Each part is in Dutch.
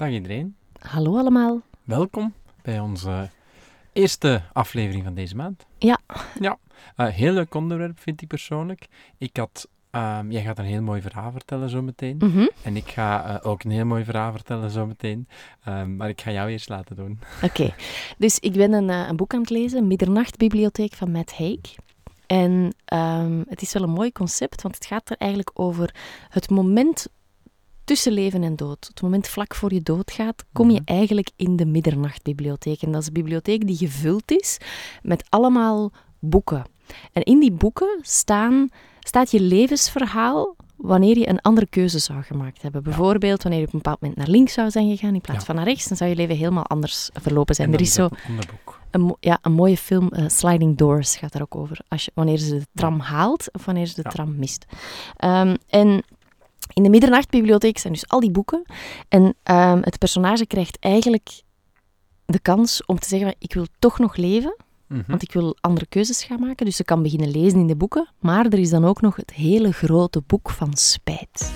Dag iedereen. Hallo allemaal. Welkom bij onze eerste aflevering van deze maand. Ja. Ja. Eh, heel leuk onderwerp vind ik persoonlijk. Ik had... ehm, jij gaat een heel mooi verhaal vertellen zometeen. Mhm. En ik ga eh, ook een heel mooi verhaal vertellen zometeen. Ehm, maar ik ga jou eerst laten doen. Oké, dus ik ben een, eh, een boek aan het lezen, Middernachtbibliotheek van Matt Haig. En ehm, het is wel een mooi concept, want het gaat er eigenlijk over het moment tussen leven en dood. Het moment vlak voor je doodgaat, kom je Mhm. eigenlijk in de Middernachtbibliotheek. En dat is een bibliotheek die gevuld is met allemaal boeken. En in die boeken staan, staat je levensverhaal wanneer je een andere keuze zou gemaakt hebben. Bijvoorbeeld wanneer je op een bepaald moment naar links zou zijn gegaan in plaats Ja. van naar rechts, dan zou je leven helemaal anders verlopen zijn. Er is zo een, ja, een mooie film, eh, Sliding Doors, gaat daar ook over. Als je, wanneer ze de tram haalt of wanneer ze de Ja. tram mist. Ehm, en in de Middernachtbibliotheek zijn dus al die boeken. En ehm, het personage krijgt eigenlijk de kans om te zeggen, van, ik wil toch nog leven, Mhm. want ik wil andere keuzes gaan maken. Dus ze kan beginnen lezen in de boeken. Maar er is dan ook nog het hele grote boek van spijt.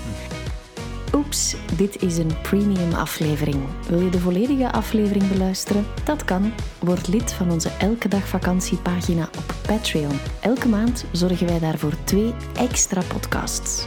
Oeps, dit is een premium aflevering. Wil je de volledige aflevering beluisteren? Dat kan. Word lid van onze Elke Dag Vakantiepagina op Patreon. Elke maand zorgen wij daarvoor twee extra podcasts.